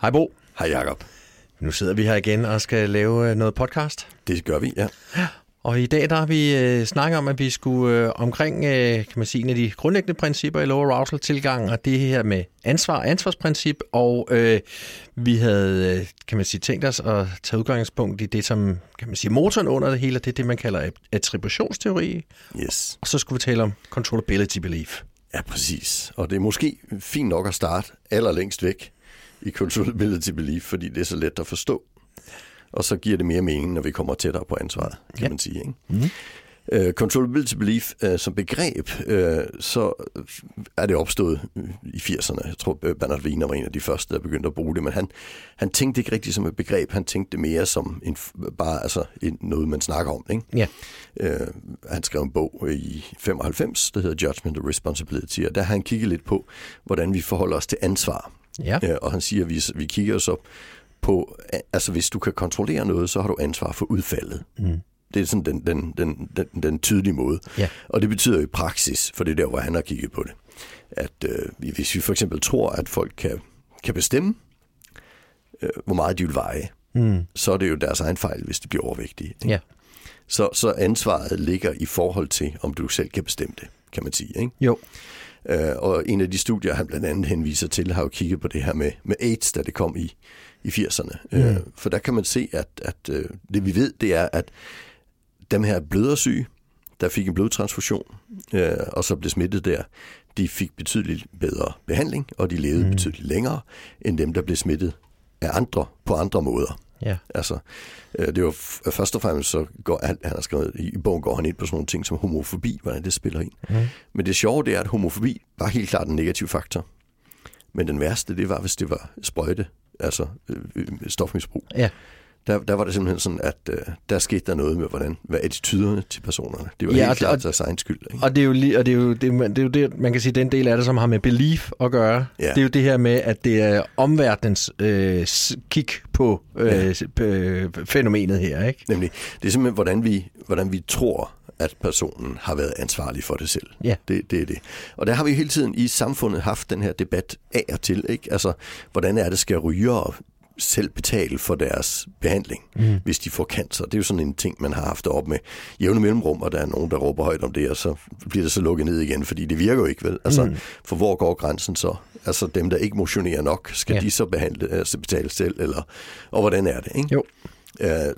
Hej Bo. Hej Jacob. Nu sidder vi her igen og skal lave øh, noget podcast. Det gør vi, ja. Og i dag der har vi øh, snakket om, at vi skulle øh, omkring øh, kan man sige, en af de grundlæggende principper i low arousal tilgang, og det her med ansvar, ansvarsprincip, og øh, vi havde, øh, kan man sige, tænkt os at tage udgangspunkt i det, som kan man sige, motoren under det hele, det er det, man kalder attributionsteori. Yes. Og så skulle vi tale om controllability belief. Ja, præcis. Og det er måske fint nok at starte allerlængst væk i controllability belief, fordi det er så let at forstå. Og så giver det mere mening, når vi kommer tættere på ansvaret, kan ja. man sige. Ikke? Mm-hmm. Uh, controllability belief uh, som begreb, uh, så er det opstået i 80'erne. Jeg tror, Bernard Wiener var en af de første, der begyndte at bruge det, men han, han tænkte ikke rigtigt som et begreb, han tænkte det mere som en, bare altså, en, noget, man snakker om. Ikke? Ja. Uh, han skrev en bog i 95, der hedder Judgment and Responsibility, og der har han kigget lidt på, hvordan vi forholder os til ansvar. Ja. Uh, og han siger, at vi, vi kigger så på, altså hvis du kan kontrollere noget, så har du ansvar for udfaldet. Mm. Det er sådan den, den, den, den, den tydelige måde. Ja. Og det betyder jo i praksis, for det er der, hvor han har kigget på det, at øh, hvis vi for eksempel tror, at folk kan, kan bestemme, øh, hvor meget de vil veje, mm. så er det jo deres egen fejl, hvis de bliver overvægtige. Ikke? Ja. Så, så ansvaret ligger i forhold til, om du selv kan bestemme det, kan man sige. Ikke? Jo. Øh, og en af de studier, han blandt andet henviser til, har jo kigget på det her med, med AIDS, da det kom i, i 80'erne. Mm. Øh, for der kan man se, at, at øh, det vi ved, det er, at dem her blødersyge, der fik en blodtransfusion, øh, og så blev smittet der, de fik betydeligt bedre behandling, og de levede mm. betydeligt længere, end dem, der blev smittet af andre på andre måder. Ja. Altså, øh, det var først og fremmest, så går, han, han har skrevet, i bogen går han ind på sådan nogle ting som homofobi, hvordan det spiller ind. Mm. Men det sjove, det er, at homofobi var helt klart en negativ faktor. Men den værste, det var, hvis det var sprøjte, altså øh, stofmisbrug. Ja. Der, der var det simpelthen sådan, at øh, der skete der noget med, hvordan, hvad attityderne til personerne. Det var ja, helt klart deres egen skyld. Ikke? Og det er jo, lige, og det er jo, det, det er jo det, man kan sige, den del af det, som har med belief at gøre. Ja. Det er jo det her med, at det er omverdens øh, kig på øh, ja. fænomenet her. Ikke? Nemlig, det er simpelthen, hvordan vi, hvordan vi tror, at personen har været ansvarlig for det selv. Ja. Det, det er det. Og der har vi hele tiden i samfundet haft den her debat af og til. Ikke? Altså, hvordan er det, skal rygere selv betale for deres behandling, mm. hvis de får cancer. Det er jo sådan en ting, man har haft op med jævne mellemrum, og der er nogen, der råber højt om det, og så bliver det så lukket ned igen, fordi det virker jo ikke, vel? Altså, mm. for hvor går grænsen så? Altså dem, der ikke motionerer nok, skal ja. de så behandle, altså betale selv, eller, og hvordan er det, ikke? Jo.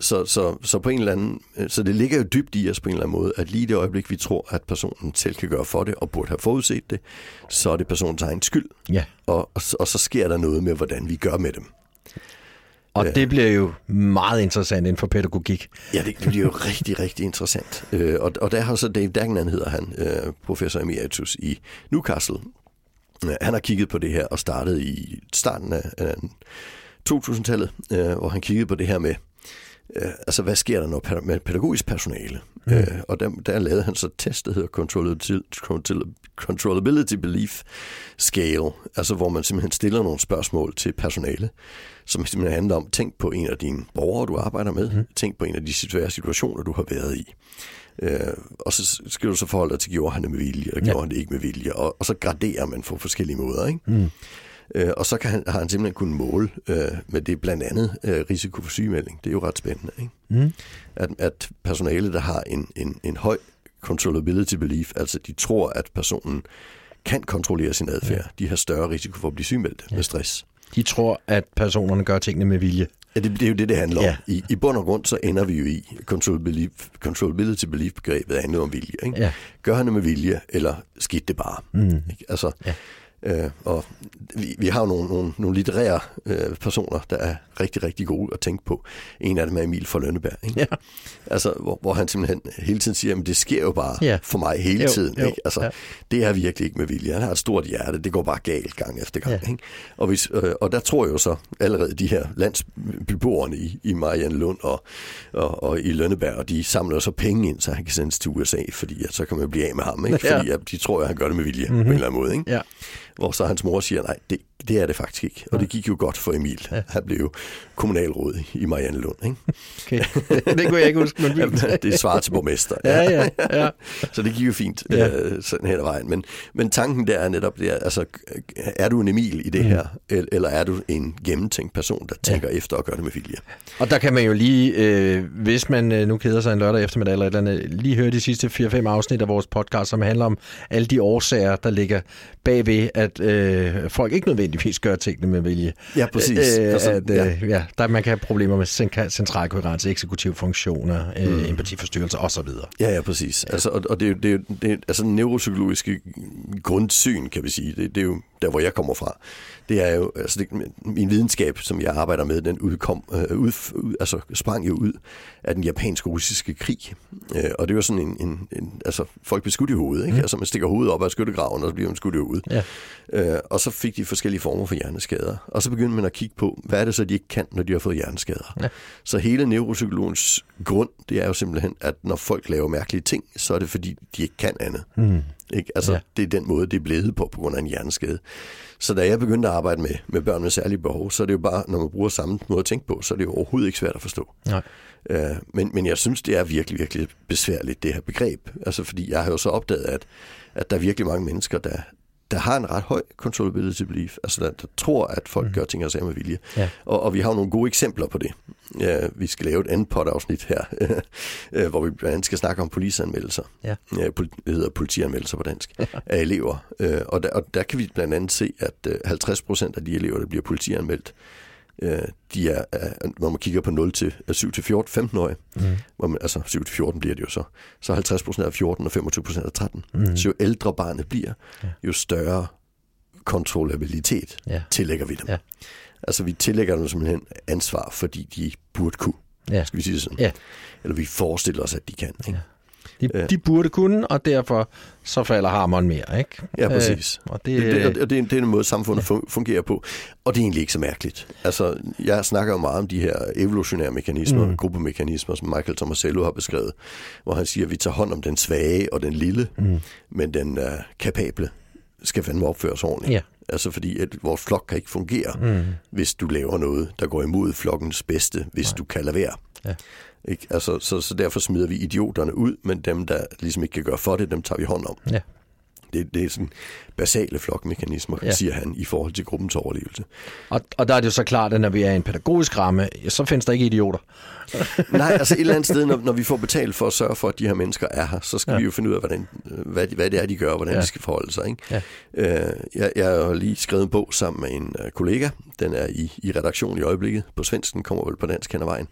Så, så, så på en eller anden, så det ligger jo dybt i os på en eller anden måde, at lige det øjeblik, vi tror, at personen selv kan gøre for det, og burde have forudset det, så er det personens egen skyld. Ja. Og, og, og så sker der noget med, hvordan vi gør med dem. Og det bliver jo meget interessant inden for pædagogik. Ja, det bliver jo rigtig, rigtig interessant. Og, og der har så Dave Dagnan, hedder han, professor emeritus i Newcastle. Han har kigget på det her og startet i starten af 2000-tallet, hvor han kiggede på det her med, altså hvad sker der når med pædagogisk personale? Mm. Øh, og der, der lavede han så test, der hedder Controllability Belief Scale, altså hvor man simpelthen stiller nogle spørgsmål til personale, som simpelthen handler om, tænk på en af dine borgere, du arbejder med, mm. tænk på en af de svære situationer, du har været i. Øh, og så skal du så forholde dig til, gjorde han det med vilje, eller gjorde ja. han det ikke med vilje, og, og så graderer man på forskellige måder, ikke? Mm. Øh, og så kan han, har han simpelthen kunnet måle øh, med det blandt andet øh, risiko for sygemelding. Det er jo ret spændende. Ikke? Mm. At, at personale, der har en, en, en høj controllability belief, altså de tror, at personen kan kontrollere sin adfærd, ja. de har større risiko for at blive sygemeldt ja. med stress. De tror, at personerne gør tingene med vilje. Ja, det, det er jo det, det handler ja. om. I, I bund og grund, så ender vi jo i controllability, controllability belief-begrebet handler om vilje. Ikke? Ja. Gør han det med vilje, eller skidt det bare? Mm. Ikke? Altså, ja. Øh, og vi, vi har jo nogle, nogle, nogle litterære øh, personer, der er rigtig, rigtig gode at tænke på. En af dem er Emil fra Lønneberg. Ikke? Ja. Altså, hvor, hvor han simpelthen hele tiden siger, at det sker jo bare ja. for mig hele jo, tiden. Jo, ikke? Altså, ja. Det er virkelig ikke med vilje. Han har et stort hjerte. Det går bare galt gang efter gang. Ja. Ikke? Og, hvis, øh, og der tror jeg jo så allerede de her landsbyboerne i, i Marianne Lund og, og, og i Lønneberg, og de samler så penge ind, så han kan sendes til USA, fordi at så kan man blive af med ham. Ikke? Fordi Ja. at de tror, at han gør det med vilje Mhm. mm-hmm. på en eller anden måde. Ikke? Ja. Hvor så hans mor siger, nej, det det er det faktisk ikke, og det gik jo godt for Emil. Ja. Han blev jo kommunalråd i Marianne Lund. Ikke? Okay. det kunne jeg ikke huske. Men det svarer til borgmester. Ja, ja, ja. Så det gik jo fint ja. øh, sådan hen ad vejen. Men, men tanken der er netop, det er, altså, er du en Emil i det mm. her, eller er du en gennemtænkt person, der tænker ja. efter og gør det med vilje? Og der kan man jo lige, øh, hvis man øh, nu keder sig en lørdag eftermiddag eller et eller andet, lige høre de sidste 4-5 afsnit af vores podcast, som handler om alle de årsager, der ligger bagved, at øh, folk ikke nødvendigvis gør tingene med vilje. Ja, præcis. Øh, altså, at, øh, ja. ja, der man kan have problemer med centralkoherence, eksekutive funktioner, øh, mm. empatiforstyrrelser osv. Ja, ja, præcis. Altså, og, og det er jo det er, det er, altså neuropsykologiske grundsyn, kan vi sige. Det, det er jo der, hvor jeg kommer fra det er jo, altså det, min videnskab, som jeg arbejder med, den udkom, øh, ud, ud, altså sprang jo ud af den japanske-russiske krig. Øh, og det var sådan en, en, en, altså folk blev skudt i hovedet, ikke? Mm. Altså man stikker hovedet op af skyttegraven, og så bliver man skudt i hovedet. Ja. Øh, og så fik de forskellige former for hjerneskader. Og så begyndte man at kigge på, hvad er det så, de ikke kan, når de har fået hjerneskader. Ja. Så hele neuropsykologens grund, det er jo simpelthen, at når folk laver mærkelige ting, så er det fordi, de ikke kan andet. Mm. Ikke? Altså, ja. det er den måde, det er blevet på, på grund af en hjerneskade. Så da jeg begyndte at arbejde med, med børn med særlige behov, så er det jo bare, når man bruger samme måde at tænke på, så er det jo overhovedet ikke svært at forstå. Nej. Øh, men, men jeg synes, det er virkelig, virkelig besværligt, det her begreb. Altså, fordi jeg har jo så opdaget, at, at der er virkelig mange mennesker, der, der har en ret høj controllability belief, altså der, der tror, at folk mm. gør ting og sager med vilje. Ja. Og, og vi har nogle gode eksempler på det. Ja, vi skal lave et andet pot-afsnit her, øh, hvor vi blandt andet skal snakke om polisanmeldelser. Ja. Ja, det hedder politianmeldelser på dansk, af elever. Øh, og, der, og der kan vi blandt andet se, at 50 øh, procent af de elever, der bliver politianmeldt, øh, de er, når man kigger på 0 til 7 til 14, 15 år, mm. hvor man, altså 7 til 14 bliver det jo så, så 50 procent af 14 og 25 procent af 13. Mm. Så jo ældre barnet bliver, jo større kontrollabilitet ja. tillægger vi dem. Ja. Altså vi tillægger dem simpelthen ansvar, fordi de burde kunne. Ja. Skal vi sige det sådan? Ja. Eller vi forestiller os, at de kan. Ikke? Ja. De, de burde kunne, og derfor så falder hammeren mere, ikke? Ja, præcis. Øh, og det, det, det, det, er, det er en måde, samfundet ja. fungerer på. Og det er egentlig ikke så mærkeligt. Altså, jeg snakker jo meget om de her evolutionære mekanismer, mm. gruppemekanismer, som Michael Tomasello har beskrevet, hvor han siger, at vi tager hånd om den svage og den lille, mm. men den uh, kapable skal fandme opføres ordentligt. Ja. Altså fordi, at vores flok kan ikke fungere, mm. hvis du laver noget, der går imod flokkens bedste, hvis Nej. du kan lade være. Ja. Ikke? Altså, så, så derfor smider vi idioterne ud, men dem, der ligesom ikke kan gøre for det, dem tager vi hånd om. Ja. Det, det er sådan basale flokmekanismer, ja. siger han, i forhold til gruppens overlevelse. Og, og der er det jo så klart, at når vi er i en pædagogisk ramme, så findes der ikke idioter. Nej, altså et eller andet sted, når, når vi får betalt for at sørge for, at de her mennesker er her, så skal ja. vi jo finde ud af, hvordan, hvad, hvad det er, de gør, og hvordan ja. de skal forholde sig. Ikke? Ja. Øh, jeg, jeg har lige skrevet en bog sammen med en uh, kollega. Den er i, i redaktion i øjeblikket. På svensk, den kommer vel på dansk hen vejen.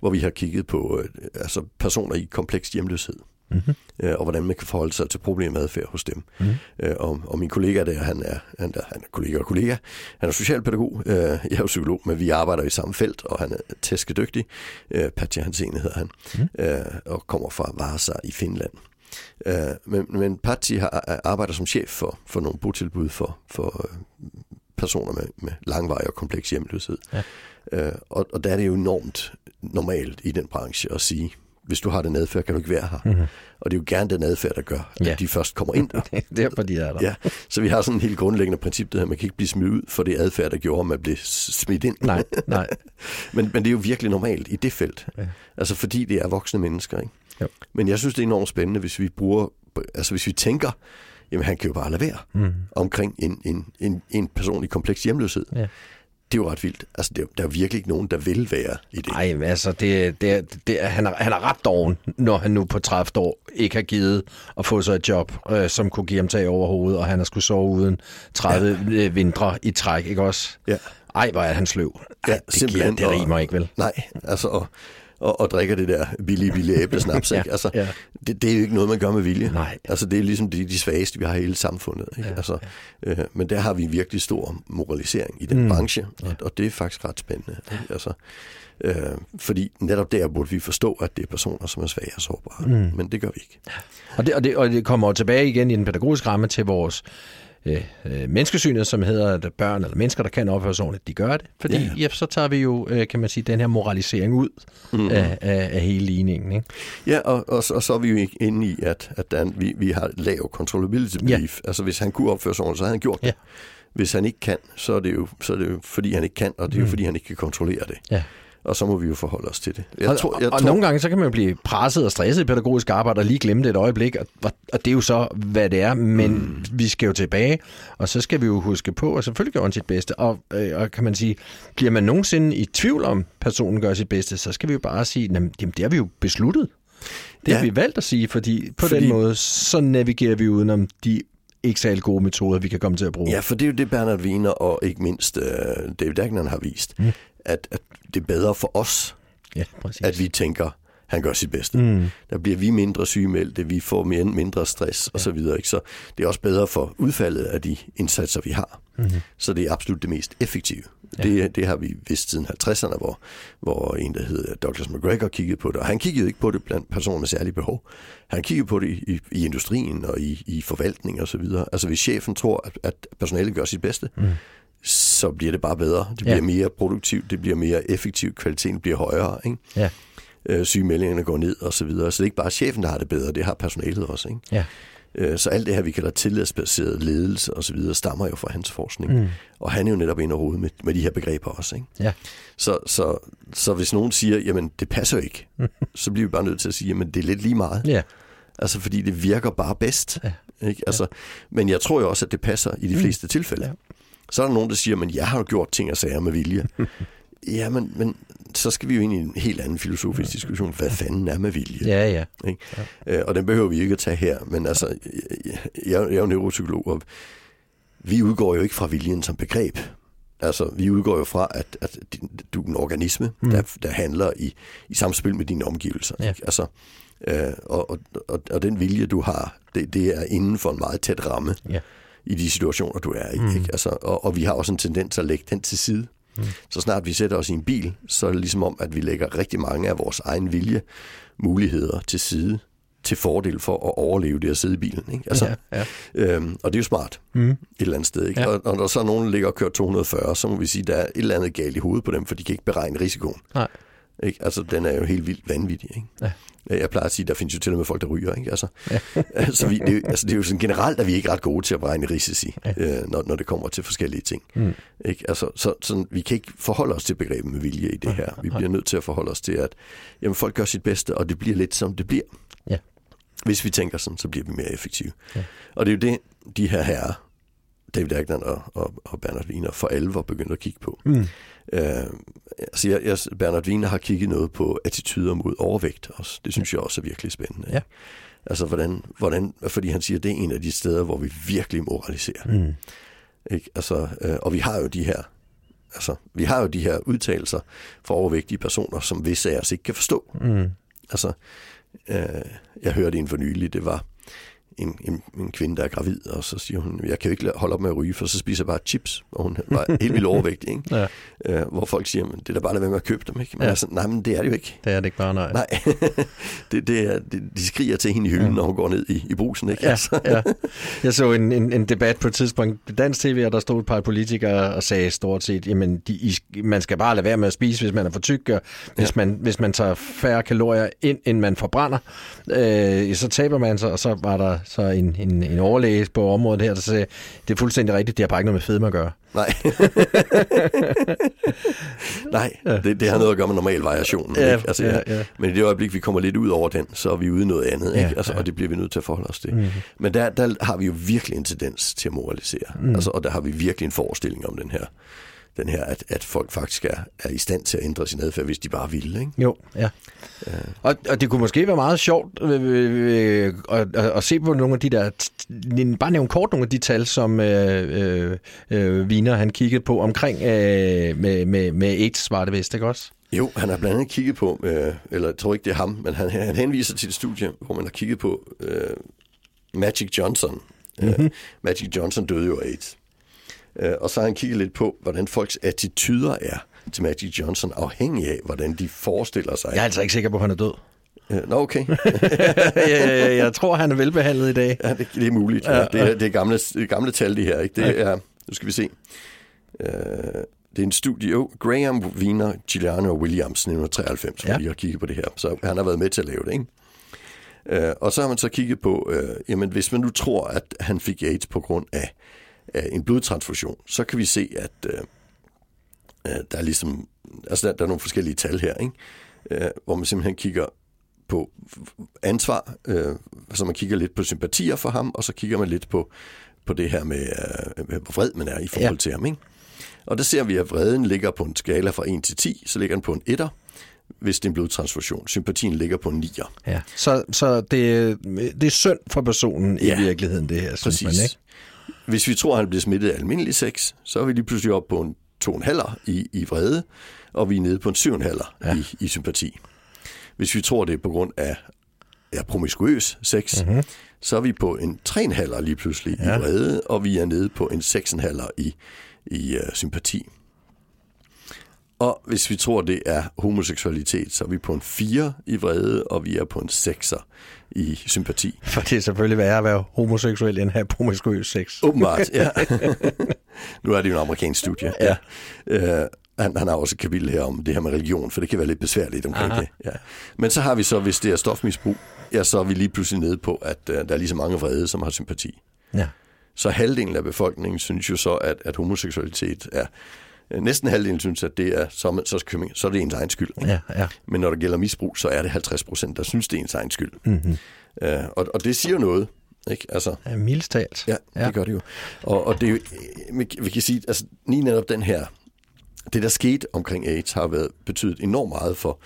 Hvor vi har kigget på uh, altså personer i kompleks hjemløshed mm-hmm. øh, og hvordan man kan forholde sig til problemadfærd hos dem. Mm-hmm. Øh, og, og min kollega der, han er, han er, han er kollega og kollega, han er socialpædagog, øh, jeg er jo psykolog, men vi arbejder i samme felt, og han er tæskedygtig. Øh, Patja Hansene hedder han, mm-hmm. øh, og kommer fra Vasa i Finland. Øh, men, men Patti har, arbejder som chef for, for nogle botilbud for, for øh, personer med, med langvarig og kompleks hjemløshed. Ja. Øh, og, og der er det jo enormt normalt i den branche at sige, hvis du har den adfærd, kan du ikke være her. Mm-hmm. Og det er jo gerne den adfærd, der gør, at ja. de først kommer ind der. Derfor de er der. Ja, så vi har sådan en helt grundlæggende princip, det her, man kan ikke blive smidt ud for det adfærd, der gjorde, at man blev smidt ind. Nej, nej. men, men det er jo virkelig normalt i det felt. Ja. Altså fordi det er voksne mennesker. Ikke? Jo. Men jeg synes, det er enormt spændende, hvis vi bruger, altså hvis vi tænker, jamen han kan jo bare lade være mm. omkring en, en, en, en person i kompleks hjemløshed. Ja det er jo ret vildt. Altså, det, der er virkelig ikke nogen, der vil være i det. Nej, altså, det, det, det, han, er, han er ret doven, når han nu på 30 år ikke har givet at få sig et job, øh, som kunne give ham tag over hovedet, og han har skulle sove uden 30 ja. Øh, vintre i træk, ikke også? Ja. Ej, hvor er han sløv. Ej, ja, det, giver, det rimer ikke, vel? Nej, altså, og, og, og drikker det der billige, billige æblesnaps. ja, ikke? Altså, ja. det, det er jo ikke noget, man gør med vilje. Nej. Altså, det er ligesom de, de svageste, vi har i hele samfundet. Ikke? Ja, altså, ja. Øh, men der har vi virkelig stor moralisering i den mm. branche, og, ja. og det er faktisk ret spændende. Ikke? Altså, øh, fordi netop der burde vi forstå, at det er personer, som er svage og sårbare. Mm. Men det gør vi ikke. Og det, og, det, og det kommer tilbage igen i den pædagogiske ramme til vores øh, øh, menneskesynet, som hedder, at børn eller mennesker, der kan opføre sig ordentligt, de gør det. Fordi ja. Ja, så tager vi jo, øh, kan man sige, den her moralisering ud mm-hmm. af, af, af hele ligningen. Ikke? Ja, og, og, og så er vi jo inde i, at, at der, vi, vi har lav controllability belief. Ja. Altså hvis han kunne opføre sig ordentligt, så havde han gjort det. Ja. Hvis han ikke kan, så er det jo, så er det jo fordi han ikke kan, og det er jo Mm. fordi han ikke kan kontrollere det. Ja. Og så må vi jo forholde os til det. Jeg og, tror, jeg og tror, nogle gange så kan man blive presset og stresset i pædagogisk arbejde og lige glemme det et øjeblik, og, og, det er jo så, hvad det er, men mm. vi skal jo tilbage, og så skal vi jo huske på, og selvfølgelig gør han sit bedste, og, øh, og kan man sige, bliver man nogensinde i tvivl om, personen gør sit bedste, så skal vi jo bare sige, jamen det har vi jo besluttet. Det ja. har vi valgt at sige, fordi på Fordi- den måde, så navigerer vi udenom de ikke særlig gode metoder, vi kan komme til at bruge. Ja, for det er jo det, Bernard Wiener og ikke mindst uh, David Agnon har vist, mm. At, at det er bedre for os, ja præcis. at vi tænker, han gør sit bedste. Mm. Der bliver vi mindre sygemeldte, vi får mere, mindre stress og så videre. Ikke? Så det er også bedre for udfaldet af de indsatser, vi har. Mm-hmm. Så det er absolut det mest effektive. Ja. Det, det har vi vidst siden 50'erne, hvor, hvor en, der hed Douglas McGregor, kiggede på det. Og han kiggede ikke på det blandt personer med særlige behov. Han kiggede på det i, i, industrien og i, i forvaltning og så videre. Altså hvis chefen tror, at, at personalet gør sit bedste, mm. Så bliver det bare bedre. Det bliver Ja. mere produktivt, det bliver mere effektivt, kvaliteten bliver højere. Ikke? Ja, øh, sygemeldingerne går ned og så videre. Så det er ikke bare chefen, der har det bedre, det har personalet også. Ikke? ja. Øh, så alt det her, vi kalder tillidsbaseret ledelse og så videre, stammer jo fra hans forskning. Mm. Og han er jo netop ind og rode med, med de her begreber også. Ikke? ja. Så, så, så hvis nogen siger, jamen det passer ikke, så bliver vi bare nødt til at sige, jamen det er lidt lige meget. ja. Altså fordi det virker bare bedst. Ja. Ikke? Altså, Men jeg tror jo også, at det passer i de fleste tilfælde. Ja. Så er der nogen, der siger, men jeg har jo gjort ting og sager med vilje. ja, men, men så skal vi jo ind i en helt anden filosofisk diskussion. Hvad fanden er med vilje? Ja, ja. Ikke? Ja. Og den behøver vi ikke at tage her, men altså, jeg, jeg er jo neuropsykolog, og vi udgår jo ikke fra viljen som begreb. Altså, vi udgår jo fra, at, at du er en organisme, mm. der, der handler i, i samspil med dine omgivelser. Ja. Ikke? Altså, øh, og, og, og, og den vilje, du har, det, det er inden for en meget tæt ramme Ja. I de situationer, du er i. Mm. Ikke? Altså, og, og vi har også en tendens at lægge den til side. Mm. Så snart vi sætter os i en bil, så er det ligesom om, at vi lægger rigtig mange af vores egen vilje muligheder til side til fordel for at overleve det at sidde i bilen. Ikke? Altså, Ja, ja. Øhm, og det er jo smart mm. et eller andet sted. Ikke? Ja. Og, og når så nogen ligger og kører 240, så må vi sige, at der er et eller andet galt i hovedet på dem, for de kan ikke beregne risikoen. Nej. Ikke? Altså, den er jo helt vildt vanvittig. Ikke? Ja. Jeg plejer at sige, at der findes jo til og med folk, der ryger. Ikke? Altså, ja. altså, vi, det, er jo- altså, det er jo sådan generelt, at vi ikke er ret gode til at beregne risici, ja. øh, når, når det kommer til forskellige ting. Mm. Ikke? Altså, så, sådan, vi kan ikke forholde os til begrebet med vilje i det her. Vi bliver nødt til at forholde os til, at jamen, folk gør sit bedste, og det bliver lidt som det bliver. Ja. Hvis vi tænker sådan, så bliver vi mere effektive. Ja. Og det er jo det, de her herrer, David Agnon og, og, og Bernard Wiener, for alvor begyndte at kigge på. Mm. Øh, altså jeg, jeg, Bernard Wiener har kigget noget på attityder mod overvægt også. Det synes jeg også er virkelig spændende. Ja. Altså hvordan, hvordan, fordi han siger, at det er en af de steder, hvor vi virkelig moraliserer. Mm. Ikke? Altså, øh, og vi har jo de her altså, vi har jo de her udtalelser fra overvægtige personer, som visse af os ikke kan forstå. Mm. Altså, øh, jeg hørte en for nylig, det var en, en, en kvinde, der er gravid, og så siger hun, jeg kan jo ikke holde op med at ryge, for så spiser jeg bare chips, og hun var helt vildt overvægtig, ikke? Ja. Øh, hvor folk siger, men det er da bare at være med at købe dem, ikke? Men ja. altså, nej, men det er det jo ikke. Det er det ikke bare, nej. Nej, det, det er, det, de skriger til hende i hylden, ja. når hun går ned i, i brusen, ikke? Ja, Altså, ja. Jeg så en, en, en debat på et tidspunkt på dansk tv, og der stod et par politikere og sagde stort set, jamen de, I, man skal bare lade være med at spise, hvis man er for tyk, og hvis, ja. man, hvis man tager færre kalorier ind, end man forbrænder, øh, så taber man sig, og så var der så en, en, en overlæge på området her, der sagde, det er fuldstændig rigtigt, det har bare ikke noget med fedme at gøre. Nej. Nej, det, det har noget at gøre med normal variation. Ja, ikke? Altså, ja, ja, ja. Men i det øjeblik, vi kommer lidt ud over den, så er vi ude i noget andet. Ja, ikke? Altså, ja. Og det bliver vi nødt til at forholde os til. Mm. Men der, der har vi jo virkelig en tendens til at moralisere. Mm. Altså, og der har vi virkelig en forestilling om den her, den her at, at folk faktisk er, er i stand til at ændre sin adfærd, hvis de bare vil. Ikke? Jo, ja. Og, og det kunne måske være meget sjovt øh, øh, at, at, at se på nogle af de der, bare nævne kort nogle af de tal, som øh, øh, øh, Wiener han kiggede på omkring øh, med, med, med AIDS, var det vist, ikke også? Jo, han har blandt andet kigget på, øh, eller jeg tror ikke, det er ham, men han, han henviser til et studie, hvor man har kigget på øh, Magic Johnson. Mm-hmm. Øh, Magic Johnson døde jo af AIDS. Øh, og så har han kigget lidt på, hvordan folks attityder er til Magic Johnson, afhængig af, hvordan de forestiller sig. Jeg er altså ikke sikker på, at han er død. Øh, Nå, okay. jeg, jeg tror, han er velbehandlet i dag. ja, det, det er muligt. Ja, det, er, det, er gamle, gamle tal, det her. Ikke? Det er, nu skal vi se. Øh, det er en studie, jo, Graham, Wiener, Giuliano Williams, 1993, hvor Ja. de har kigget på det her. Så han har været med til at lave det, ikke? Øh, og så har man så kigget på, øh, jamen hvis man nu tror, at han fik AIDS på grund af en blodtransfusion, så kan vi se, at øh, der er ligesom, altså der, der er nogle forskellige tal her, ikke? Øh, hvor man simpelthen kigger på ansvar, øh, så man kigger lidt på sympatier for ham, og så kigger man lidt på, på det her med, øh, hvor vred man er i forhold ja. til ham. Ikke? Og der ser vi, at vreden ligger på en skala fra 1 til 10, så ligger den på en 1'er, hvis det er en blodtransfusion. Sympatien ligger på en 9'er. Ja, så, så det, det er synd for personen ja. i virkeligheden, det her, synes Præcis. man, ikke? Hvis vi tror, at han bliver smittet af almindelig sex, så er vi lige pludselig op på en 2,5 i, i vrede, og vi er nede på en 7,5 ja. i, i sympati. Hvis vi tror, det er på grund af ja, promiskuøs sex, mm-hmm. så er vi på en 3,5 lige pludselig ja. i vrede, og vi er nede på en 6,5 i, i uh, sympati. Og hvis vi tror, det er homoseksualitet, så er vi på en 4 i vrede, og vi er på en 6'er i sympati. For det er selvfølgelig værre at være homoseksuel, end at have promiskuøs sex. Åbenbart, ja. nu er det jo en amerikansk studie. Ja. Uh, han, han har også kapitel her om det her med religion, for det kan være lidt besværligt omkring Aha. det. Ja. Men så har vi så, hvis det er stofmisbrug, ja, så er vi lige pludselig nede på, at uh, der er lige så mange vrede, som har sympati. Ja. Så halvdelen af befolkningen synes jo så, at, at homoseksualitet er... Næsten halvdelen synes, at det er, så, så, så er det ens egen skyld. Ja, ja. Men når det gælder misbrug, så er det 50 procent, der synes, det er ens egen skyld. Mm-hmm. Uh, og, og det siger noget. Ikke? Altså, ja, mildstalt. Ja, det ja. gør det jo. Og, og det er jo, vi kan sige, altså lige netop den her det, der skete omkring AIDS, har været betydet enormt meget for,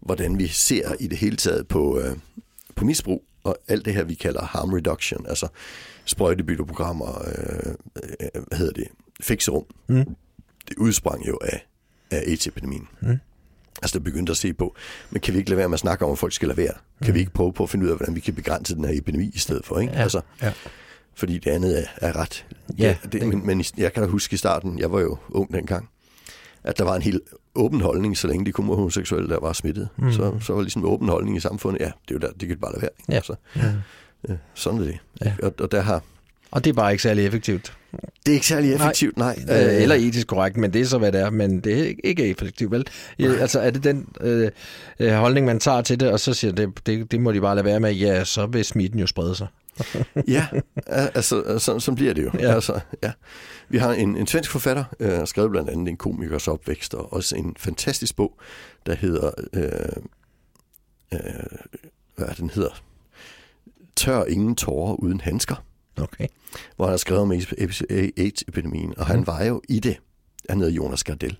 hvordan vi ser i det hele taget på, øh, på misbrug og alt det her, vi kalder harm reduction, altså sprøjtebytteprogrammer, øh, øh, hvad hedder det, fikserum. Mm. Det udsprang jo af, af AIDS-epidemien. Mm. Altså, der begyndte at se på, men kan vi ikke lade være med at snakke om, at folk skal lade være? Kan mm. vi ikke prøve på at finde ud af, hvordan vi kan begrænse den her epidemi i stedet for? Ikke? Ja, altså, ja. Fordi det andet er, er ret. Ja, det, det, men, men jeg kan da huske i starten, jeg var jo ung dengang, at der var en helt åben holdning, så længe de kun var homoseksuelle, der var smittet. Mm. Så, så var ligesom en åben holdning i samfundet, ja, det er jo der, det kan bare lade være. Ikke? Ja. Altså, ja. Sådan er det. Ja. Og, og der har... Og det er bare ikke særlig effektivt. Det er ikke særlig effektivt, nej. nej. Øh, eller etisk korrekt, men det er så, hvad det er. Men det er ikke effektivt, vel? Nej. Altså, er det den øh, holdning, man tager til det, og så siger det, det, det må de bare lade være med, ja, så vil smitten jo sprede sig. ja, altså, så, så bliver det jo. Ja. Altså, ja. Vi har en, en svensk forfatter, øh, skrevet blandt andet en komikers opvækst, og også en fantastisk bog, der hedder, øh, øh, hvad den hedder, Tør ingen tårer uden handsker. Okay. Hvor han har skrevet om AIDS-epidemien, og han mm. var jo i det. Han hedder Jonas Gardell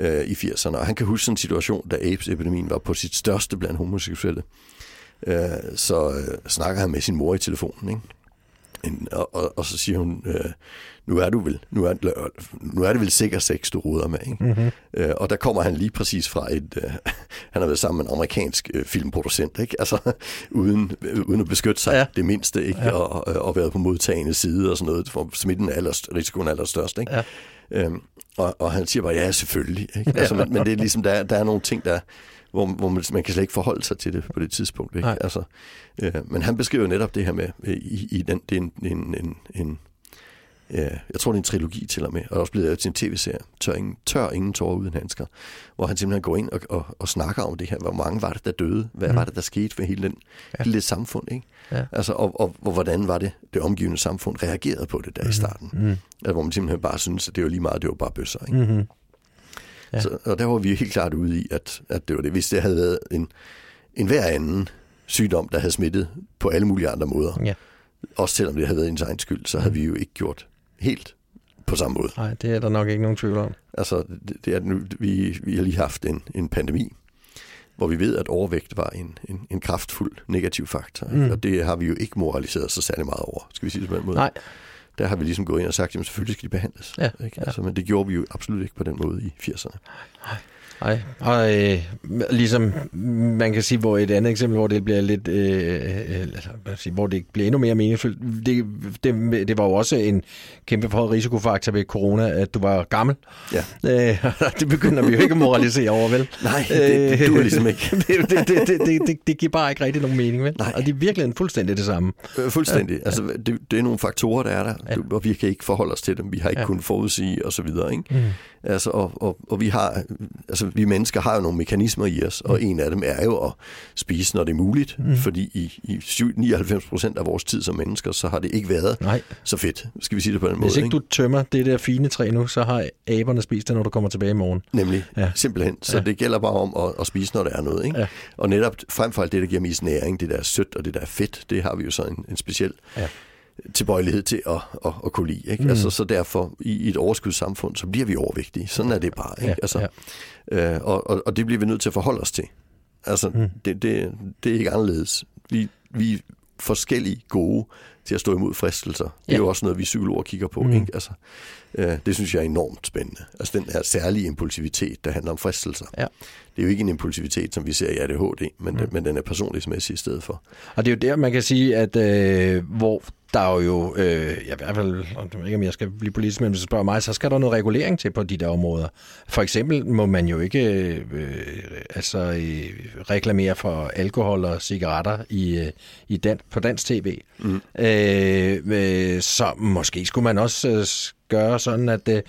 øh, i 80'erne, og han kan huske en situation, da AIDS-epidemien var på sit største blandt homoseksuelle. Øh, så øh, snakker han med sin mor i telefonen, ikke? En, og, og, og så siger hun, øh, nu er du vel, nu er, nu er det vel sikkert sex, du ruder med. Ikke? Mm-hmm. Øh, og der kommer han lige præcis fra et, øh, han har været sammen med en amerikansk øh, filmproducent, ikke? Altså, uden, øh, uden at beskytte sig ja. det mindste, ikke? Ja. Og, og, og været på modtagende side og sådan noget, for smitten er aller, risikoen er allerstørst. Ikke? Ja. Øhm, og, og han siger bare, ja, selvfølgelig. Ikke? Altså, men, men det er ligesom, der, der er nogle ting, der hvor, hvor man, man kan slet ikke forholde sig til det på det tidspunkt. Ikke? Altså, øh, men han beskriver netop det her med, øh, i, i den, det er en, en, en, en jeg tror, det er en trilogi til og med, og også blevet til en tv-serie, Tør ingen, Tør ingen tårer uden handsker, hvor han simpelthen går ind og, og, og snakker om det her. Hvor mange var det, der døde? Hvad mm. var det, der skete for hele, den, ja. det samfund? Ikke? Ja. Altså, og, og, og, hvordan var det, det omgivende samfund reagerede på det der mm. i starten? Mm. Altså, hvor man simpelthen bare synes, at det var lige meget, det var bare bøsser. Ikke? Mm-hmm. Ja. Så, og der var vi helt klart ude i, at, at det var det. Hvis det havde været en, en hver anden sygdom, der havde smittet på alle mulige andre måder, ja. også selvom det havde været ens egen skyld, så havde vi jo ikke gjort helt på samme måde. Nej, det er der nok ikke nogen tvivl om. Altså, det, det er, nu, vi, vi har lige haft en, en pandemi, hvor vi ved, at overvægt var en, en, en kraftfuld negativ faktor. Mm. Og det har vi jo ikke moraliseret så særlig meget over, skal vi sige det på den måde. Nej, der har vi ligesom gået ind og sagt, at selvfølgelig skal de behandles. Ja, ikke? Altså, men det gjorde vi jo absolut ikke på den måde i 80'erne. Nej. Nej, og øh, ligesom man kan sige, hvor et andet eksempel, hvor det bliver lidt, øh, øh sige, hvor det bliver endnu mere meningsfuldt, det, det, det var jo også en kæmpe for risikofaktor ved corona, at du var gammel. Ja. Øh, det begynder vi jo ikke at moralisere over, vel? Nej, det, det duer ligesom ikke. det, det, det, det, det, det giver bare ikke rigtig nogen mening, vel? Nej. Og det er virkelig fuldstændig det samme. Øh, fuldstændig. Ja. Altså, det, det er nogle faktorer, der er der, ja. og vi kan ikke forholde os til dem. Vi har ikke ja. kunnet forudsige, og så videre, ikke? Mm. Altså, og, og, og vi har, altså vi mennesker har jo nogle mekanismer i os, og en af dem er jo at spise, når det er muligt, mm. fordi i, i 99 procent af vores tid som mennesker, så har det ikke været Nej. så fedt, skal vi sige det på den Hvis måde. ikke du tømmer det der fine træ nu, så har aberne spist det, når du kommer tilbage i morgen. Nemlig, Ja. simpelthen. Så ja. det gælder bare om at, at spise, når der er noget. Ikke? Ja. Og netop frem for alt det, der giver mest næring, det der er sødt og det der er fedt, det har vi jo så en, en speciel Ja. Tilbøjelighed til at, at, at kunne lide. Ikke? Mm. Altså, så derfor, i, i et overskudssamfund, så bliver vi overvægtige. Sådan er det bare. Ikke? Ja, altså, Øh, og, og, og det bliver vi nødt til at forholde os til. Altså, mm. det, det, det er ikke anderledes. Vi, vi er forskellige gode til at stå imod fristelser. Det er Ja. jo også noget, vi psykologer kigger på. Mm. Ikke? Altså, øh, det synes jeg er enormt spændende. Altså den her særlige impulsivitet, der handler om fristelser. Ja. Det er jo ikke en impulsivitet, som vi ser i ADHD, men, mm. men den er personlighedsmæssig i stedet for. Og det er jo der, man kan sige, at øh, hvor der er jo, øh, jeg i hvert fald, og jeg ved ikke om jeg skal blive politisk, men hvis du spørger mig, så skal der noget regulering til på de der områder. For eksempel må man jo ikke øh, altså, øh, reklamere for alkohol og cigaretter i, øh, i dan, på dansk tv. Mm. Øh, øh, så måske skulle man også øh, gøre sådan, at øh,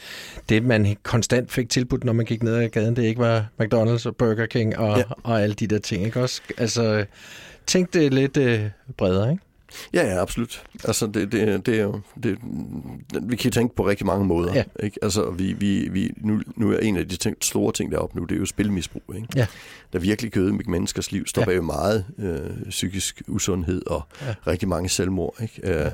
det, man konstant fik tilbudt, når man gik ned ad gaden, det ikke var McDonald's og Burger King og, ja. Ja. og alle de der ting. Ikke? Også, altså, tænk det lidt øh, bredere, ikke? Ja, ja, absolut. Altså, det, det, det er jo... Det, vi kan tænke på rigtig mange måder. Ja. Ikke? Altså, vi, vi, vi, nu, nu er en af de ting, store ting deroppe nu, det er jo spilmisbrug. Ikke? Ja. Der virkelig kan ødelægge menneskers liv. Står Ja. jo meget øh, psykisk usundhed og Ja. ja. rigtig mange selvmord. Ikke? Øh,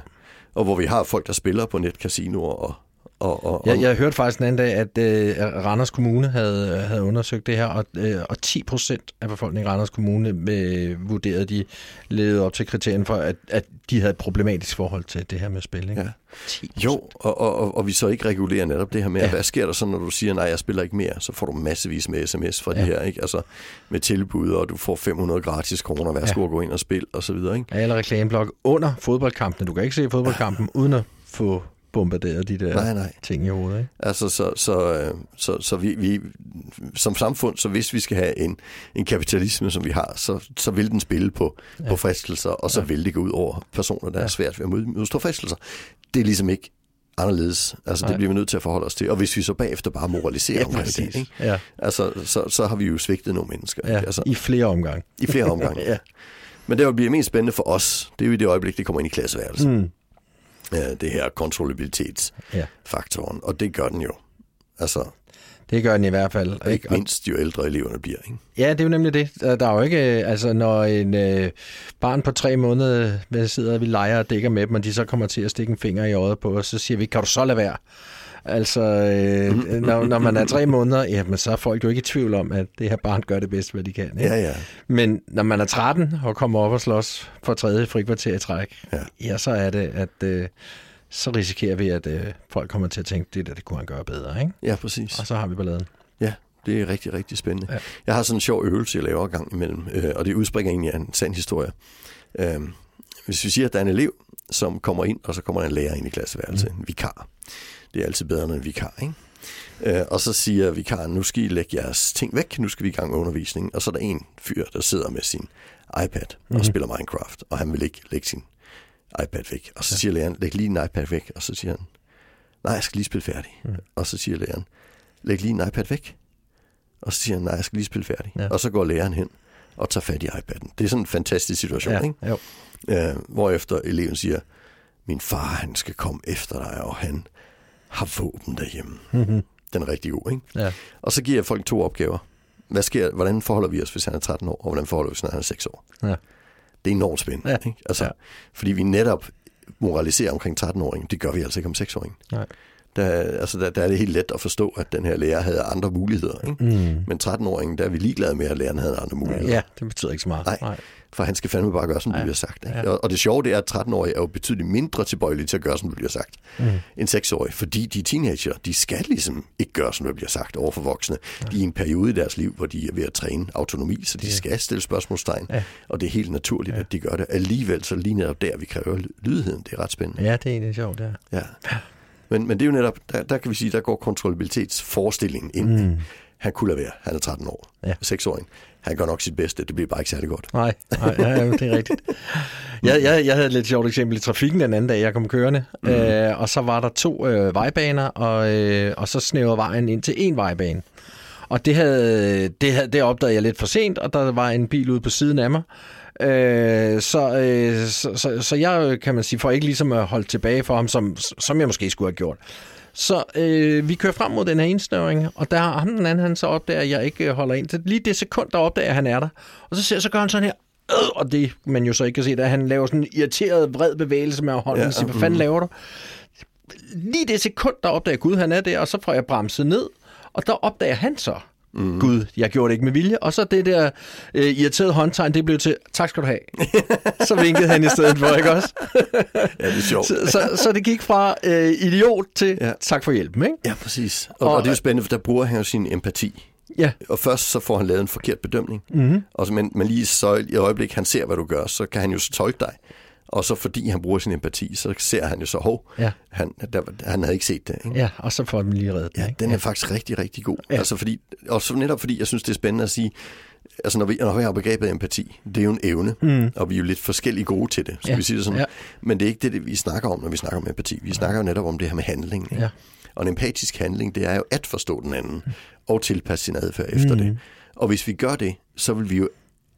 og hvor vi har folk, der spiller på netcasinoer og... og, og Jeg, jeg hørte faktisk den anden dag, at øh, Randers Kommune havde, havde undersøgt det her, og, øh, og 10 procent af befolkningen i Randers Kommune øh, vurderede, de levede op til kriterien for, at, at de havde et problematisk forhold til det her med spil. Ikke? Ja. 10 Jo, og, og, og, og vi så ikke regulerer netop det her med, Ja. ja. hvad sker der så, når du siger, nej, jeg spiller ikke mere, så får du massevis med sms fra ja. Ja. det her, ikke? Altså med tilbud, og du får 500 gratis kroner, værsgo Ja. ja. at gå ind og spil, og så videre, ikke? Alle reklameblok under fodboldkampene. Du kan ikke se fodboldkampen uden at få bombarderet de der Nej, nej. ting i hovedet. Ikke? Altså, så, så, øh, så, så vi, vi, som samfund, så hvis vi skal have en, en kapitalisme, som vi har, så, så vil den spille på, ja. på fristelser, og så ja. vil det gå ud over personer, der ja. er svært ved at mod- modstå fristelser. Det er ligesom ikke anderledes. Altså, Nej. det bliver vi nødt til at forholde os til. Og hvis vi så bagefter bare moraliserer Ja, omkring det, ikke? Ja. Altså, så, så har vi jo svigtet nogle mennesker. Ja? Altså, I flere omgange. I flere omgange. Ja. Men det, der bliver mest spændende for os, det er jo i det øjeblik, det kommer ind i klasseværelset. Mm. Ja, det her kontrollabilitetsfaktoren. Ja. Og det gør den jo. Altså, Det gør den i hvert fald. ikke Ikke? Og mindst jo ældre eleverne bliver. Ikke? Ja, det er jo nemlig det. Der der er jo ikke, øh, altså når en øh, barn på tre måneder hvad sidder vi leger og dækker med dem, og de så kommer til at stikke en finger i øjet på os, så siger vi, kan du så lade være? Altså, øh, når, når man er tre måneder, jamen, så er folk jo ikke i tvivl om, at det her barn gør det bedst, hvad de kan. Ikke? Ja, ja. Men når man er 13 og kommer op og slås for tredje frikvarter i træk, Ja. ja, så er det, at øh, så risikerer vi, at øh, folk kommer til at tænke, det der, det kunne han gøre bedre, ikke? Ja, præcis. Og så har vi balladen. Ja, det er rigtig, rigtig spændende. Ja. Jeg har sådan en sjov øvelse, jeg laver gang imellem, øh, og det udspringer egentlig af en sand historie. Øh, hvis vi siger, at der er en elev, som kommer ind, og så kommer der en lærer ind i klasseværelset, mm. en vikar. Det er altid bedre end en vikar, ikke? Øh, og så siger vikaren, nu skal I lægge jeres ting væk, nu skal vi i gang med undervisning. Og så er der en fyr, der sidder med sin iPad og Mhm. spiller Minecraft, og han vil ikke lægge sin iPad væk. Og så siger læreren, læg lige en iPad væk, og så siger han, nej, jeg skal lige spille færdig. Mhm. Og så siger læreren, læg lige en iPad væk. Og så siger han, nej, jeg skal lige spille færdig. Ja. Ja. Og så går læreren hen og tager fat i iPad'en. Det er sådan en fantastisk situation, Ja, ikke? jo. Øh, hvorefter eleven siger, min far, han skal komme efter dig, og han har våben derhjemme. Mhm. Den er rigtig god, ikke? Ja. Og så giver jeg folk to opgaver. Hvad sker, hvordan forholder vi os, hvis han er 13 år, og hvordan forholder vi os, når han er 6 år? Ja. Det er enormt spændende. Ja. Ikke? Altså, Ja. ja. Fordi vi netop moraliserer omkring 13-åringen. Det gør vi altså ikke om 6-åringen. Nej. Der, altså, der, der er det helt let at forstå, at den her lærer havde andre muligheder. Ikke? Mm. Men 13-åringen, der er vi ligeglade med, at læreren havde andre muligheder. Ja, det betyder ikke så meget. Nej. For han skal fandme bare gøre, som Ja. du bliver sagt. Ikke? Ja. Og, og det sjove det er, at 13-årige er jo betydeligt mindre tilbøjelige til at gøre, som du bliver sagt, Mm. end 6-årige. Fordi de er teenager, de skal ligesom ikke gøre, som der bliver sagt over for voksne. De er i en periode i deres liv, hvor de er ved at træne autonomi, så de Ja. skal stille spørgsmålstegn. Ja. Og det er helt naturligt, Ja. at de gør det. Alligevel så lige netop der, vi kræver lydigheden. Det er ret spændende. Ja, det er egentlig sjovt, ja. Ja. Men, men det er jo netop, der, der kan vi sige, der går kontrollabilitetsforestillingen ind. Mm. Han kunne lade være. Han er 13 år. Ja. 6-åring. Han gør nok sit bedste. Det bliver bare ikke særlig godt. Nej, nej ja, det er rigtigt. Jeg, jeg, jeg havde et lidt sjovt eksempel i trafikken den anden dag, jeg kom kørende, mm. øh, og så var der to øh, vejbaner, og, øh, og så snævrede vejen ind til en vejbane. Og det, havde, det, havde, det opdagede jeg lidt for sent, og der var en bil ude på siden af mig. Øh, så, øh, så, så, så jeg, kan man sige, får ikke ligesom at holde tilbage for ham, som, som jeg måske skulle have gjort. Så øh, vi kører frem mod den her indsnøring, og der ham den anden, han så opdager, at jeg ikke øh, holder ind. Så lige det sekund, der opdager, at han er der. Og så, ser, så gør han sådan her, øh, og det man jo så ikke kan se, at han laver sådan en irriteret, vred bevægelse med hånden, ja, og siger, hvad fanden laver du? Lige det sekund, der opdager Gud, han er der, og så får jeg bremset ned, og der opdager han så, Mm. Gud, jeg gjorde det ikke med vilje. Og så det der øh, irriterede håndtegn, det blev til, tak skal du have. så vinkede han i stedet for, ikke også? ja, det er sjovt. så, så, så det gik fra øh, idiot til ja. tak for hjælpen, ikke? Ja, præcis. Og, og, og det er jo spændende, for der bruger han jo sin empati. Ja. Og først så får han lavet en forkert bedømning. Mm-hmm. Og så, men, men lige så i øjeblik, han ser, hvad du gør, så kan han jo så tolke dig. Og så fordi han bruger sin empati, så ser han jo så, hov, ja. han, der, han havde ikke set det. Ikke? Ja, og så får den lige reddet. Ja, ikke? den er ja. faktisk rigtig, rigtig god. Ja. Altså fordi, og så netop fordi, jeg synes, det er spændende at sige, altså når vi, når vi har begrebet empati, det er jo en evne, mm. og vi er jo lidt forskellige gode til det, skal ja. vi sige det sådan. Ja. Men det er ikke det, det, vi snakker om, når vi snakker om empati. Vi snakker jo netop om det her med handling. Ikke? Ja. Og en empatisk handling, det er jo at forstå den anden, og tilpasse sin adfærd efter mm. det. Og hvis vi gør det, så vil vi jo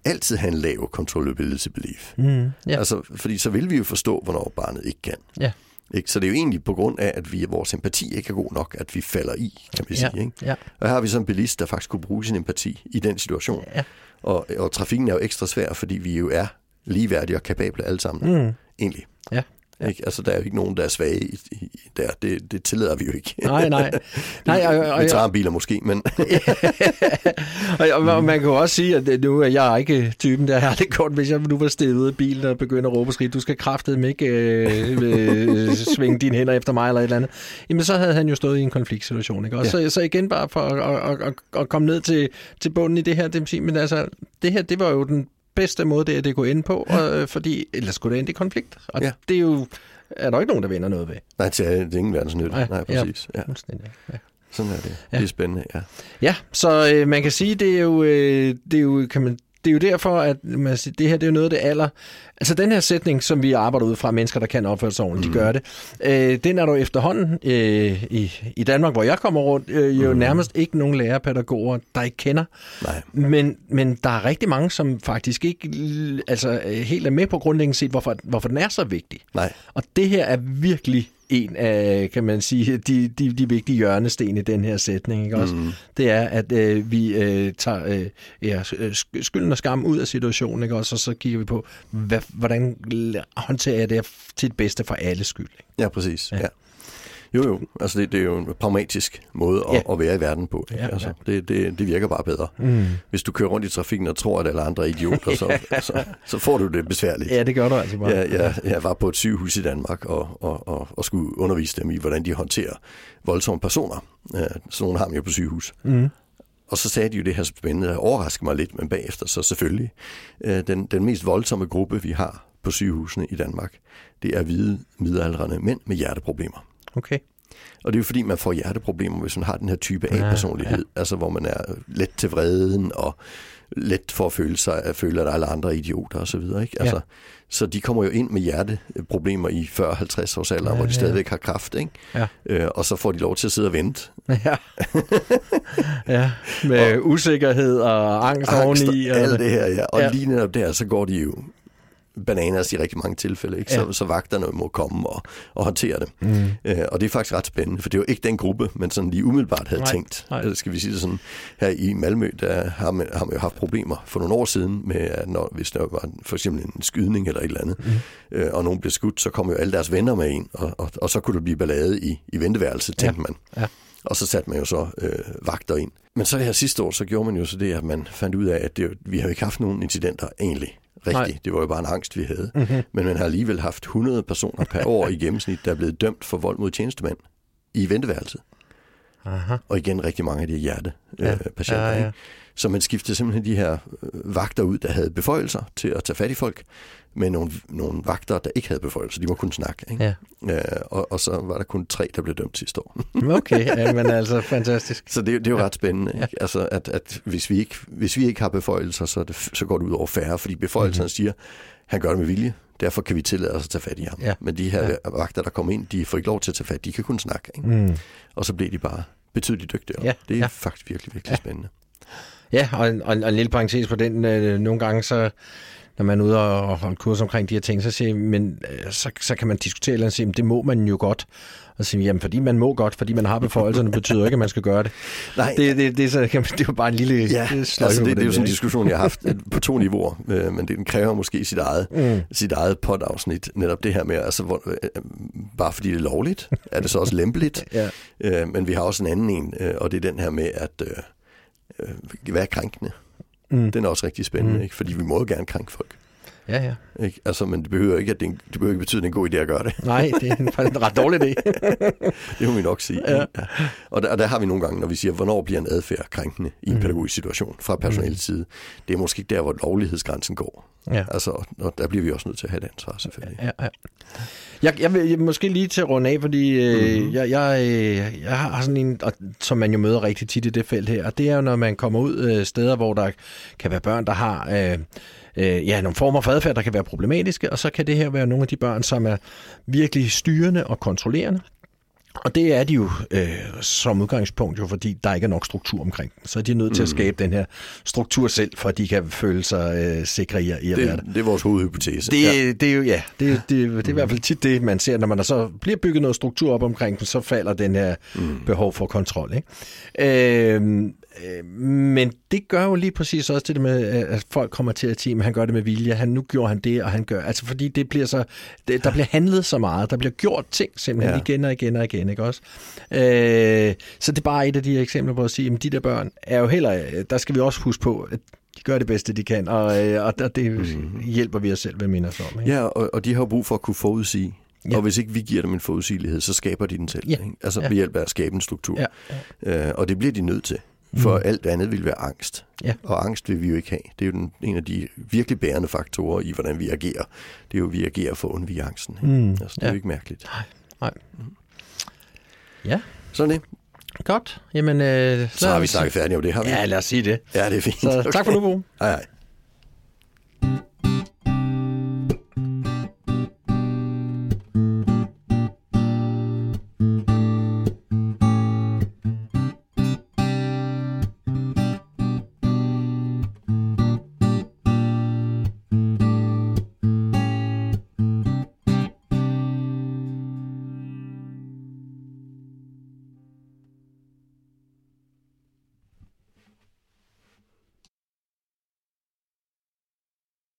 altid have en lav controllability belief. Mm, yeah. Altså, fordi så vil vi jo forstå, hvornår barnet ikke kan. Yeah. Ikke? Så det er jo egentlig på grund af, at vi, vores empati ikke er god nok, at vi falder i, kan man sige. Ikke? Ja. Og her har vi så en bilist, der faktisk kunne bruge sin empati i den situation. Ja. Og, og trafikken er jo ekstra svær, fordi vi jo er ligeværdige og kapable alle sammen, mm. egentlig. Ja. Ja. Ikke? Altså, der er jo ikke nogen, der er svage i, i, der. Det, det tillader vi jo ikke. Nej, nej. nej og, og, vi tager en biler måske, men... og, og, man kan jo også sige, at nu er jeg ikke typen, der har det godt, hvis jeg nu var stedet af bilen og begynder at råbe skridt, du skal kraftedeme ikke øh, øh, svinge dine hænder efter mig eller et eller andet. Jamen, så havde han jo stået i en konfliktsituation, ikke? Og ja. så, så igen bare for at, at, at, at komme ned til, til bunden i det her, det, men altså, det her, det var jo den bedste måde, det er, det går ind på, og, øh, fordi ellers skulle det ind i konflikt. Og ja. det er jo er der ikke nogen, der vinder noget ved. Nej, det er, det er ingen verdensnytte. Nej, Nej, præcis. Ja, ja. ja. Sådan er det. Ja. Det er spændende, ja. Ja, så øh, man kan sige, det er jo, øh, det er jo kan man det er jo derfor, at man siger, det her det er jo noget af det aller... Altså den her sætning, som vi arbejder ud fra, mennesker, der kan opføre sig ordentligt, mm. de gør det, øh, den er der efterhånden øh, i, i Danmark, hvor jeg kommer rundt, øh, jo mm. nærmest ikke nogen lærerpædagoger, der ikke kender. Nej. Men, men der er rigtig mange, som faktisk ikke altså, helt er med på grundlæggende set, hvorfor, hvorfor den er så vigtig. Nej. Og det her er virkelig en af, kan man sige, de, de, de vigtige hjørnesten i den her sætning. Ikke også? Mm. Det er, at øh, vi øh, tager øh, ja, skylden og skam ud af situationen, ikke også? og så kigger vi på, hvad, hvordan håndterer jeg det til det bedste for alle skyld. Ikke? Ja, præcis. Ja. ja. Jo, jo. Altså, det, det er jo en pragmatisk måde at, ja. at være i verden på. Ja, altså, ja. Det, det, det virker bare bedre. Mm. Hvis du kører rundt i trafikken og tror, at alle andre er idioter, så, så, så får du det besværligt. Ja, det gør du altså bare. Ja, ja, jeg var på et sygehus i Danmark og, og, og, og skulle undervise dem i, hvordan de håndterer voldsomme personer. Ja, sådan nogle har man jo på sygehus. Mm. Og så sagde de jo det her spændende, der overraskede mig lidt, men bagefter så selvfølgelig. Øh, den, den mest voldsomme gruppe, vi har på sygehusene i Danmark, det er hvide midaldrende mænd med hjerteproblemer. Okay. Og det er jo fordi, man får hjerteproblemer, hvis man har den her type A-personlighed, ja, ja. altså hvor man er let til vreden og let for at føle sig, at føle, at alle andre er idioter osv. Ikke? Altså, ja. Så de kommer jo ind med hjerteproblemer i 40-50 års alder, ja, hvor de stadigvæk har kraft, ikke? Ja. Øh, og så får de lov til at sidde og vente. Ja, ja med og, usikkerhed og angst, angst oveni. Og alt det her, ja. Og ja. lige netop der, så går de jo bananas i rigtig mange tilfælde, ikke? Så, ja. så vagterne må komme og, og håndtere det. Mm. Øh, og det er faktisk ret spændende, for det er jo ikke den gruppe, man sådan lige umiddelbart havde nej, tænkt. Nej. Altså, skal vi sige det sådan, her i Malmø, der har man, har man jo haft problemer for nogle år siden, med at når, hvis der var for eksempel en skydning eller et eller andet, mm. øh, og nogen blev skudt, så kom jo alle deres venner med ind, og, og, og så kunne der blive ballade i, i venteværelset, tænkte ja. man. Ja. Og så satte man jo så øh, vagter ind. Men så her sidste år, så gjorde man jo så det, at man fandt ud af, at det, vi har ikke haft nogen incidenter egentlig rigtigt. Nej. Det var jo bare en angst, vi havde. Mm-hmm. Men man har alligevel haft 100 personer per år i gennemsnit, der er blevet dømt for vold mod tjenestemænd i venteværelset. Aha. Og igen rigtig mange af de hjertepatienter. Ja. Ja, ja. Så man skiftede simpelthen de her øh, vagter ud, der havde beføjelser til at tage fat i folk, med nogle, nogle vagter, der ikke havde beføjelser. De må kun snakke. Ikke? Ja. Ja, og, og så var der kun tre, der blev dømt sidste år. okay, ja, men altså fantastisk. Så det, det er jo ja. ret spændende. Ikke? Ja. Altså, at, at hvis, vi ikke, hvis vi ikke har beføjelser, så, det, så går det ud over færre, fordi beføjelserne mm-hmm. siger, han gør det med vilje, derfor kan vi tillade os at tage fat i ham. Ja. Men de her ja. vagter, der kommer ind, de får ikke lov til at tage fat, de kan kun snakke. Ikke? Mm. Og så blev de bare betydeligt dygtigere. Ja, det er ja. faktisk virkelig, virkelig spændende. Ja, og en, og, og en lille parentes på den. Øh, nogle gange så når man er ude og holde kurs omkring de her ting, så, siger, men, øh, så, så kan man diskutere eller sige, det må man jo godt. Og sige, jamen fordi man må godt, fordi man har beføjelserne, betyder ikke, at man skal gøre det. Nej, det, det, det, så, det er jo bare en lille ja, det altså det, det er jo sådan en diskussion, jeg har haft øh, på to niveauer, øh, men den kræver måske sit eget, mm. sit eget podafsnit. Netop det her med, altså, hvor, øh, bare fordi det er lovligt, er det så også lempeligt. ja. øh, men vi har også en anden en, øh, og det er den her med, at øh, øh, være krænkende. Mm. Den er også rigtig spændende, mm. ikke? fordi vi må jo gerne krænke folk. Ja, ja. Ikke? Altså, men det behøver ikke, at det, en, det behøver ikke betyde, at det er en god idé at gøre det. Nej, det er en, en ret dårlig idé. det må vi nok sige. Ja. Ja. Og, der, og der har vi nogle gange, når vi siger, hvornår bliver en adfærd krænkende i en mm. pædagogisk situation fra personalets side. Det er måske der, hvor lovlighedsgrænsen går. Ja. Altså, og der bliver vi også nødt til at have et ansvar, selvfølgelig. Ja, ja. Jeg, jeg vil måske lige til at runde af, fordi øh, mm-hmm. jeg, jeg, øh, jeg har sådan en, og, som man jo møder rigtig tit i det felt her, og det er jo, når man kommer ud øh, steder, hvor der kan være børn, der har øh, øh, ja, nogle former for adfærd, der kan være problematiske, og så kan det her være nogle af de børn, som er virkelig styrende og kontrollerende. Og det er de jo øh, som udgangspunkt jo, fordi der ikke er nok struktur omkring. Så er de nødt til at skabe den her struktur selv, for at de kan føle sig øh, sikre i, i at det, være der. Det er vores hovedhypotese. Det, ja. det er jo, ja, det, det, det, det er i hvert fald tit det, man ser, når man så bliver bygget noget struktur op omkring dem, så falder den her mm. behov for kontrol. Ikke? Øh, men det gør jo lige præcis også det med, at folk kommer til at team, han gør det med vilje, han, nu gjorde han det, og han gør, altså fordi det bliver så, det, der bliver handlet så meget, der bliver gjort ting simpelthen ja. igen og igen og igen, ikke også? Øh, så det er bare et af de eksempler på at sige, at de der børn er jo heller, der skal vi også huske på, at de gør det bedste, de kan, og, og det mm. hjælper vi os selv ved at minde os om. Ikke? Ja, og, og de har brug for at kunne forudsige, Ja. Og hvis ikke vi giver dem en forudsigelighed, så skaber de den selv. Ja. Ikke? Altså Ja. ved hjælp af at skabe en struktur. Ja. Ja. Øh, og det bliver de nødt til. For mm. alt andet vil være angst. Ja. Og angst vil vi jo ikke have. Det er jo den, en af de virkelig bærende faktorer i, hvordan vi agerer. Det er jo, at vi agerer for at undvige angsten. Mm. Altså, det er Ja. jo ikke mærkeligt. Nej. Ja, Sådan det. godt. Jamen, øh, Så har vi snakket færdigt om det, har vi? Ja, lad os sige det. Ja, det er fint. Så tak for nu, Bo. Hej, hej.